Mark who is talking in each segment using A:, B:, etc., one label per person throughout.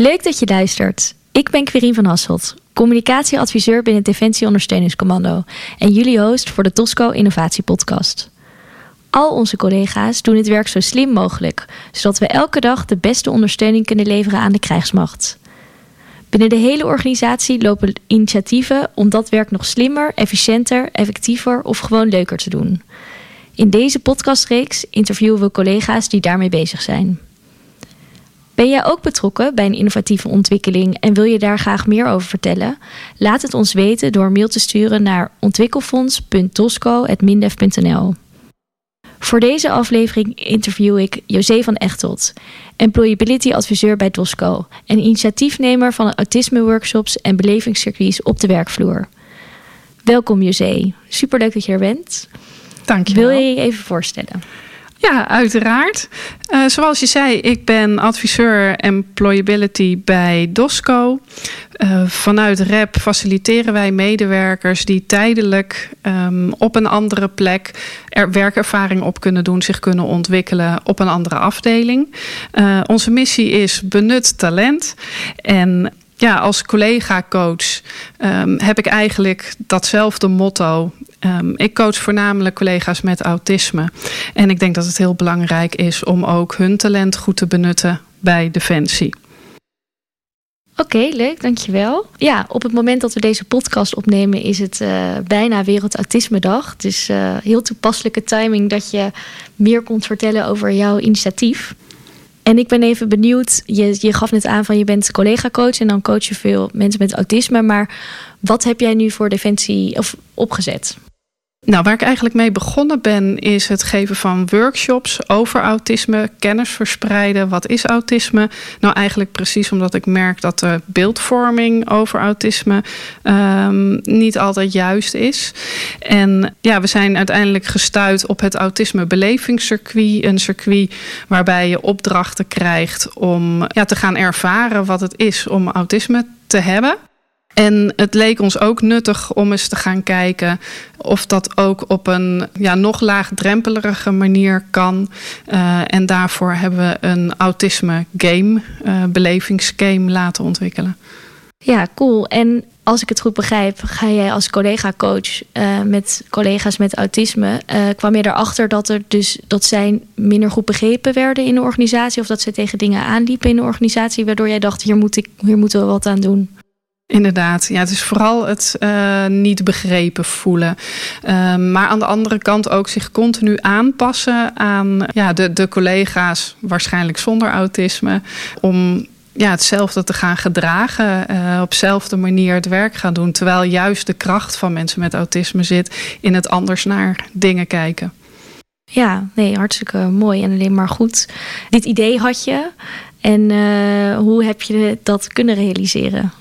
A: Leuk dat je luistert. Ik ben Querien van Hasselt, communicatieadviseur binnen Defensie Ondersteuningscommando en jullie host voor de Tosco Innovatie Podcast. Al onze collega's doen het werk zo slim mogelijk, zodat we elke dag de beste ondersteuning kunnen leveren aan de krijgsmacht. Binnen de hele organisatie lopen initiatieven om dat werk nog slimmer, efficiënter, effectiever of gewoon leuker te doen. In deze podcastreeks interviewen we collega's die daarmee bezig zijn. Ben jij ook betrokken bij een innovatieve ontwikkeling en wil je daar graag meer over vertellen? Laat het ons weten door een mail te sturen naar ontwikkelfonds.tosco.mindef.nl. Voor deze aflevering interview ik José van Echtelt, employability adviseur bij Tosco en initiatiefnemer van autisme workshops en belevingscircuits op de werkvloer. Welkom José, superleuk dat je er bent.
B: Dank je
A: Wil je je even voorstellen?
B: Ja, uiteraard. Uh, zoals je zei, ik ben adviseur employability bij DOSCO. Uh, vanuit REP faciliteren wij medewerkers die tijdelijk um, op een andere plek er werkervaring op kunnen doen, zich kunnen ontwikkelen op een andere afdeling. Uh, onze missie is benut talent. En ja, als collega-coach um, heb ik eigenlijk datzelfde motto. Um, ik coach voornamelijk collega's met autisme. En ik denk dat het heel belangrijk is om ook hun talent goed te benutten bij Defensie.
A: Oké, leuk, dankjewel. Ja, op het moment dat we deze podcast opnemen is het uh, bijna Wereld Autisme Dag. Dus uh, heel toepasselijke timing dat je meer komt vertellen over jouw initiatief. En ik ben even benieuwd, je, je gaf net aan van je bent collega-coach en dan coach je veel mensen met autisme. Maar wat heb jij nu voor Defensie of opgezet?
B: Nou, waar ik eigenlijk mee begonnen ben, is het geven van workshops over autisme, kennis verspreiden. Wat is autisme? Nou, eigenlijk precies omdat ik merk dat de beeldvorming over autisme um, niet altijd juist is. En ja, we zijn uiteindelijk gestuurd op het autisme belevingscircuit. Een circuit waarbij je opdrachten krijgt om ja, te gaan ervaren wat het is om autisme te hebben. En het leek ons ook nuttig om eens te gaan kijken of dat ook op een ja, nog laagdrempelige manier kan. Uh, en daarvoor hebben we een autisme game, uh, belevingsgame laten ontwikkelen.
A: Ja, cool. En als ik het goed begrijp, ga jij als collega-coach uh, met collega's met autisme. Kwam je erachter dat er dus dat zij minder goed begrepen werden in de organisatie? Of dat ze tegen dingen aanliepen in de organisatie, waardoor jij dacht, hier, moet ik, hier moeten we wat aan doen?
B: Inderdaad, ja, het is vooral het uh, niet begrepen voelen. Uh, maar aan de andere kant ook zich continu aanpassen aan ja, de, de collega's, waarschijnlijk zonder autisme, om ja, hetzelfde te gaan gedragen, uh, op dezelfde manier het werk gaan doen. Terwijl juist de kracht van mensen met autisme zit in het anders naar dingen kijken.
A: Ja, nee, hartstikke mooi en alleen maar goed. Dit idee had je en hoe heb je dat kunnen realiseren?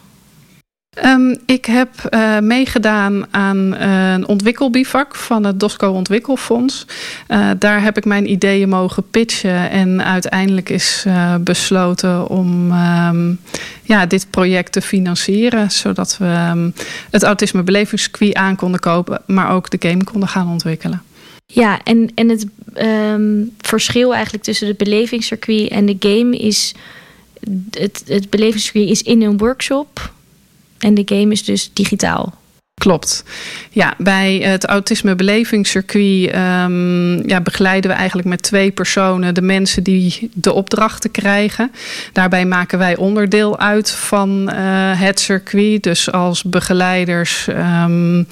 B: Um, ik heb uh, meegedaan aan uh, een ontwikkelbivak van het DOSCO Ontwikkelfonds. Uh, daar heb ik mijn ideeën mogen pitchen en uiteindelijk is besloten om um, ja, dit project te financieren. Zodat we um, het autisme belevingscircuit aan konden kopen, maar ook de game konden gaan ontwikkelen.
A: Ja, en, en het verschil eigenlijk tussen het belevingscircuit en de game is... Het, het belevingscircuit is in een workshop en de game is dus digitaal.
B: Klopt. Ja, bij het autisme belevingscircuit um, ja, begeleiden we eigenlijk met twee personen de mensen die de opdrachten krijgen. Daarbij maken wij onderdeel uit van uh, het circuit. Dus als begeleiders um,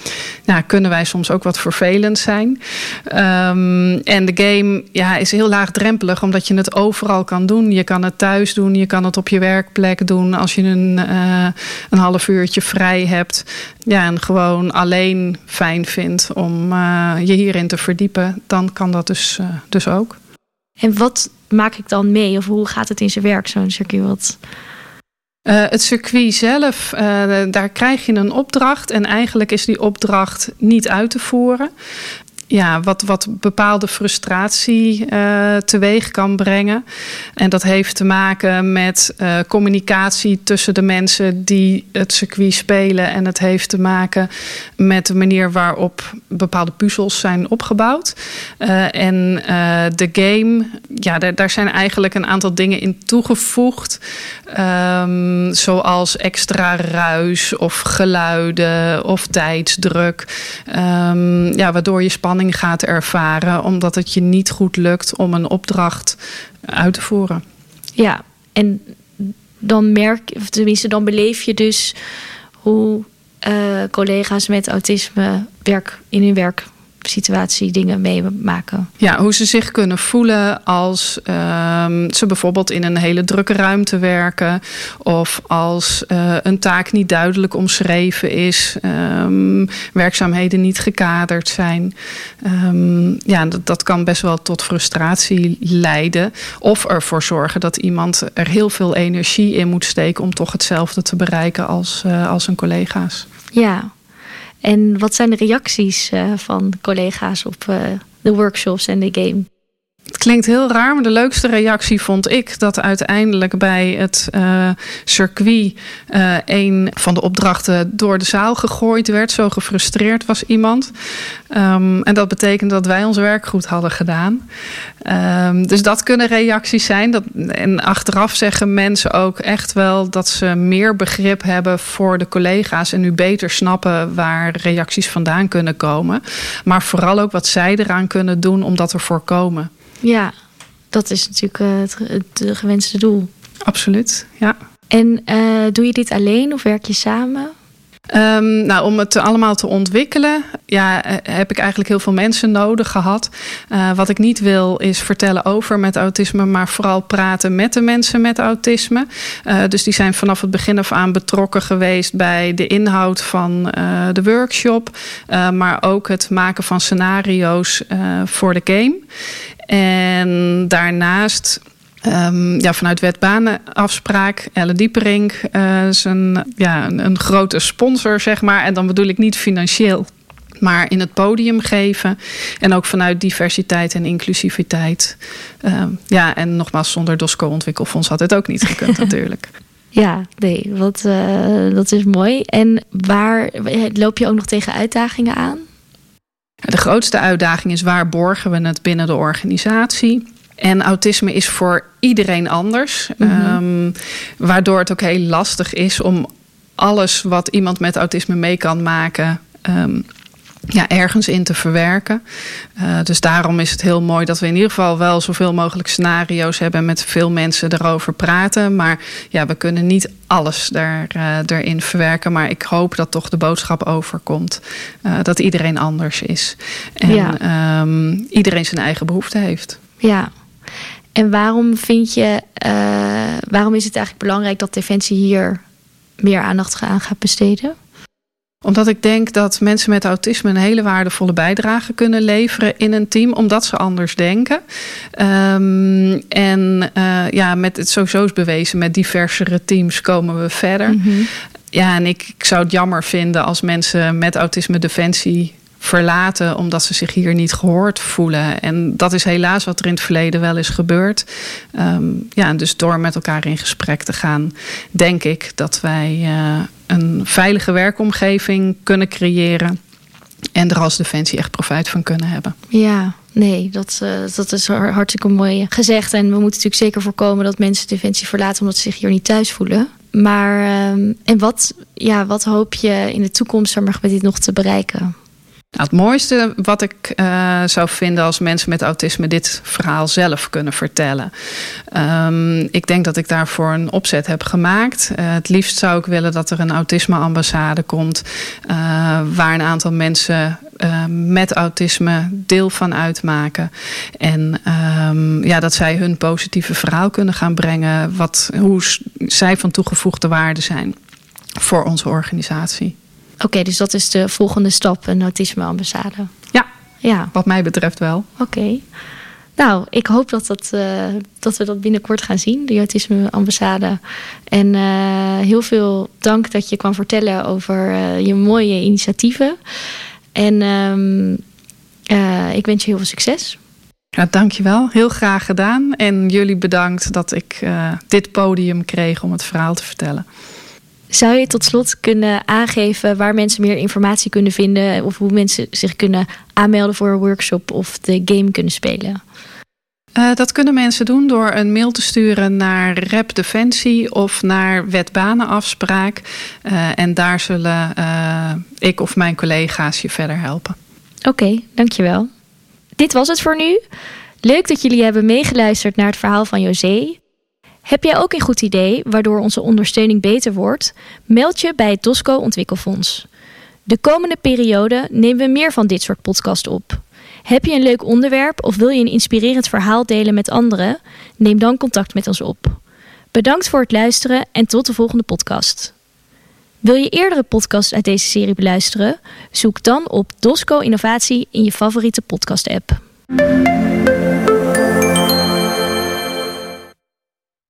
B: nou, kunnen wij soms ook wat vervelend zijn. Um, en de game ja, is heel laagdrempelig omdat je het overal kan doen. Je kan het thuis doen, je kan het op je werkplek doen als je een, uh, een half uurtje vrij hebt. Ja, en gewoon alleen fijn vindt om uh, je hierin te verdiepen, dan kan dat dus, uh, dus ook.
A: En wat maak ik dan mee? Of hoe gaat het in zijn werk, zo'n circuit? Wat...
B: Uh, het circuit zelf, daar krijg je een opdracht. En eigenlijk is die opdracht niet uit te voeren. Ja, wat, wat bepaalde frustratie uh, teweeg kan brengen. En dat heeft te maken met uh, communicatie tussen de mensen die het circuit spelen. En het heeft te maken met de manier waarop bepaalde puzzels zijn opgebouwd. Uh, en de game, ja, daar, zijn eigenlijk een aantal dingen in toegevoegd. Um, zoals extra ruis of geluiden of tijdsdruk. Um, ja, waardoor je spanning gaat ervaren, omdat het je niet goed lukt om een opdracht uit te voeren.
A: Ja, en dan merk, of tenminste, dan beleef je dus hoe uh, collega's met autisme werk in hun werk situatie dingen meemaken.
B: Ja, hoe ze zich kunnen voelen als um, ze bijvoorbeeld in een hele drukke ruimte werken. Of als uh, een taak niet duidelijk omschreven is. Um, werkzaamheden niet gekaderd zijn. Um, ja, dat, dat kan best wel tot frustratie leiden. Of ervoor zorgen dat iemand er heel veel energie in moet steken om toch hetzelfde te bereiken als, uh, als hun collega's.
A: Ja, en wat zijn de reacties uh, van collega's op uh, de workshops en de game?
B: Het klinkt heel raar, maar de leukste reactie vond ik dat uiteindelijk bij het uh, circuit uh, een van de opdrachten door de zaal gegooid werd. Zo gefrustreerd was iemand. Um, en dat betekent dat wij ons werk goed hadden gedaan. Um, dus dat kunnen reacties zijn. Dat, en achteraf zeggen mensen ook echt wel dat ze meer begrip hebben voor de collega's en nu beter snappen waar reacties vandaan kunnen komen. Maar vooral ook wat zij eraan kunnen doen om dat te voorkomen.
A: Ja, dat is natuurlijk uh, het, het gewenste doel.
B: Absoluut, ja.
A: En uh, doe je dit alleen of werk je samen?
B: Um, nou, om het allemaal te ontwikkelen, ja, eh, heb ik eigenlijk heel veel mensen nodig gehad. Uh, wat ik niet wil is vertellen over met autisme, maar vooral praten met de mensen met autisme. Uh, dus die zijn vanaf het begin af aan betrokken geweest bij de inhoud van de workshop, maar ook het maken van scenario's voor de game. En daarnaast Um, ja, vanuit wetbanenafspraak, Elle Dieperink uh, is een, ja, een, een, grote sponsor, zeg maar. En dan bedoel ik niet financieel, maar in het podium geven. En ook vanuit diversiteit en inclusiviteit. Um, ja, en nogmaals, zonder DOSCO Ontwikkelfonds had het ook niet gekund natuurlijk.
A: Ja, nee, wat, uh, dat is mooi. En waar loop je ook nog tegen uitdagingen aan?
B: De grootste uitdaging is waar borgen we het binnen de organisatie? En autisme is voor iedereen anders. Mm -hmm. um, waardoor het ook heel lastig is om alles wat iemand met autisme mee kan maken. Um, ja, ergens in te verwerken. Uh, dus daarom is het heel mooi dat we in ieder geval wel zoveel mogelijk scenario's hebben en met veel mensen erover praten. Maar ja, we kunnen niet alles daar, uh, erin verwerken. Maar ik hoop dat toch de boodschap overkomt uh, dat iedereen anders is. En ja. um, iedereen zijn eigen behoefte heeft.
A: Ja, en waarom vind je, uh, waarom is het eigenlijk belangrijk dat Defensie hier meer aandacht aan gaat besteden?
B: Omdat ik denk dat mensen met autisme een hele waardevolle bijdrage kunnen leveren in een team, omdat ze anders denken. Um, en uh, ja, met het sowieso is bewezen, met diversere teams komen we verder. Mm -hmm. Ja, en ik, ik zou het jammer vinden als mensen met autisme defensie verlaten omdat ze zich hier niet gehoord voelen. En dat is helaas wat er in het verleden wel is gebeurd. Um, ja, dus door met elkaar in gesprek te gaan, denk ik dat wij uh, een veilige werkomgeving kunnen creëren. En er als Defensie echt profijt van kunnen hebben.
A: Ja, nee, dat, uh, dat is hartstikke mooi gezegd. En we moeten natuurlijk zeker voorkomen dat mensen Defensie verlaten omdat ze zich hier niet thuis voelen. Maar um, en wat, ja, wat hoop je in de toekomst met dit nog te bereiken?
B: Nou, het mooiste wat ik uh, zou vinden als mensen met autisme dit verhaal zelf kunnen vertellen. Um, ik denk dat ik daarvoor een opzet heb gemaakt. Uh, het liefst zou ik willen dat er een autisme-ambassade komt, uh, waar een aantal mensen met autisme deel van uitmaken. En um, ja, dat zij hun positieve verhaal kunnen gaan brengen, wat, hoe zij van toegevoegde waarde zijn voor onze organisatie.
A: Oké, okay, dus dat is de volgende stap, een autisme-ambassade.
B: Ja, ja, wat mij betreft wel.
A: Oké. Okay. Nou, ik hoop dat, dat, uh, dat we dat binnenkort gaan zien, de autisme-ambassade. En uh, heel veel dank dat je kwam vertellen over uh, je mooie initiatieven. En um, Uh, ik wens je heel veel succes.
B: Ja, dankjewel. Heel graag gedaan. En jullie bedankt dat ik dit podium kreeg om het verhaal te vertellen.
A: Zou je tot slot kunnen aangeven waar mensen meer informatie kunnen vinden of hoe mensen zich kunnen aanmelden voor een workshop of de game kunnen spelen?
B: Uh, dat kunnen mensen doen door een mail te sturen naar Rep Defensie of naar Wetbanenafspraak. Uh, en daar zullen uh, ik of mijn collega's je verder helpen.
A: Oké, okay, dankjewel. Dit was het voor nu. Leuk dat jullie hebben meegeluisterd naar het verhaal van José. Heb jij ook een goed idee waardoor onze ondersteuning beter wordt? Meld je bij het DOSCO Ontwikkelfonds. De komende periode nemen we meer van dit soort podcasts op. Heb je een leuk onderwerp of wil je een inspirerend verhaal delen met anderen? Neem dan contact met ons op. Bedankt voor het luisteren en tot de volgende podcast. Wil je eerdere podcasts uit deze serie beluisteren? Zoek dan op Dosco Innovatie in je favoriete podcast-app.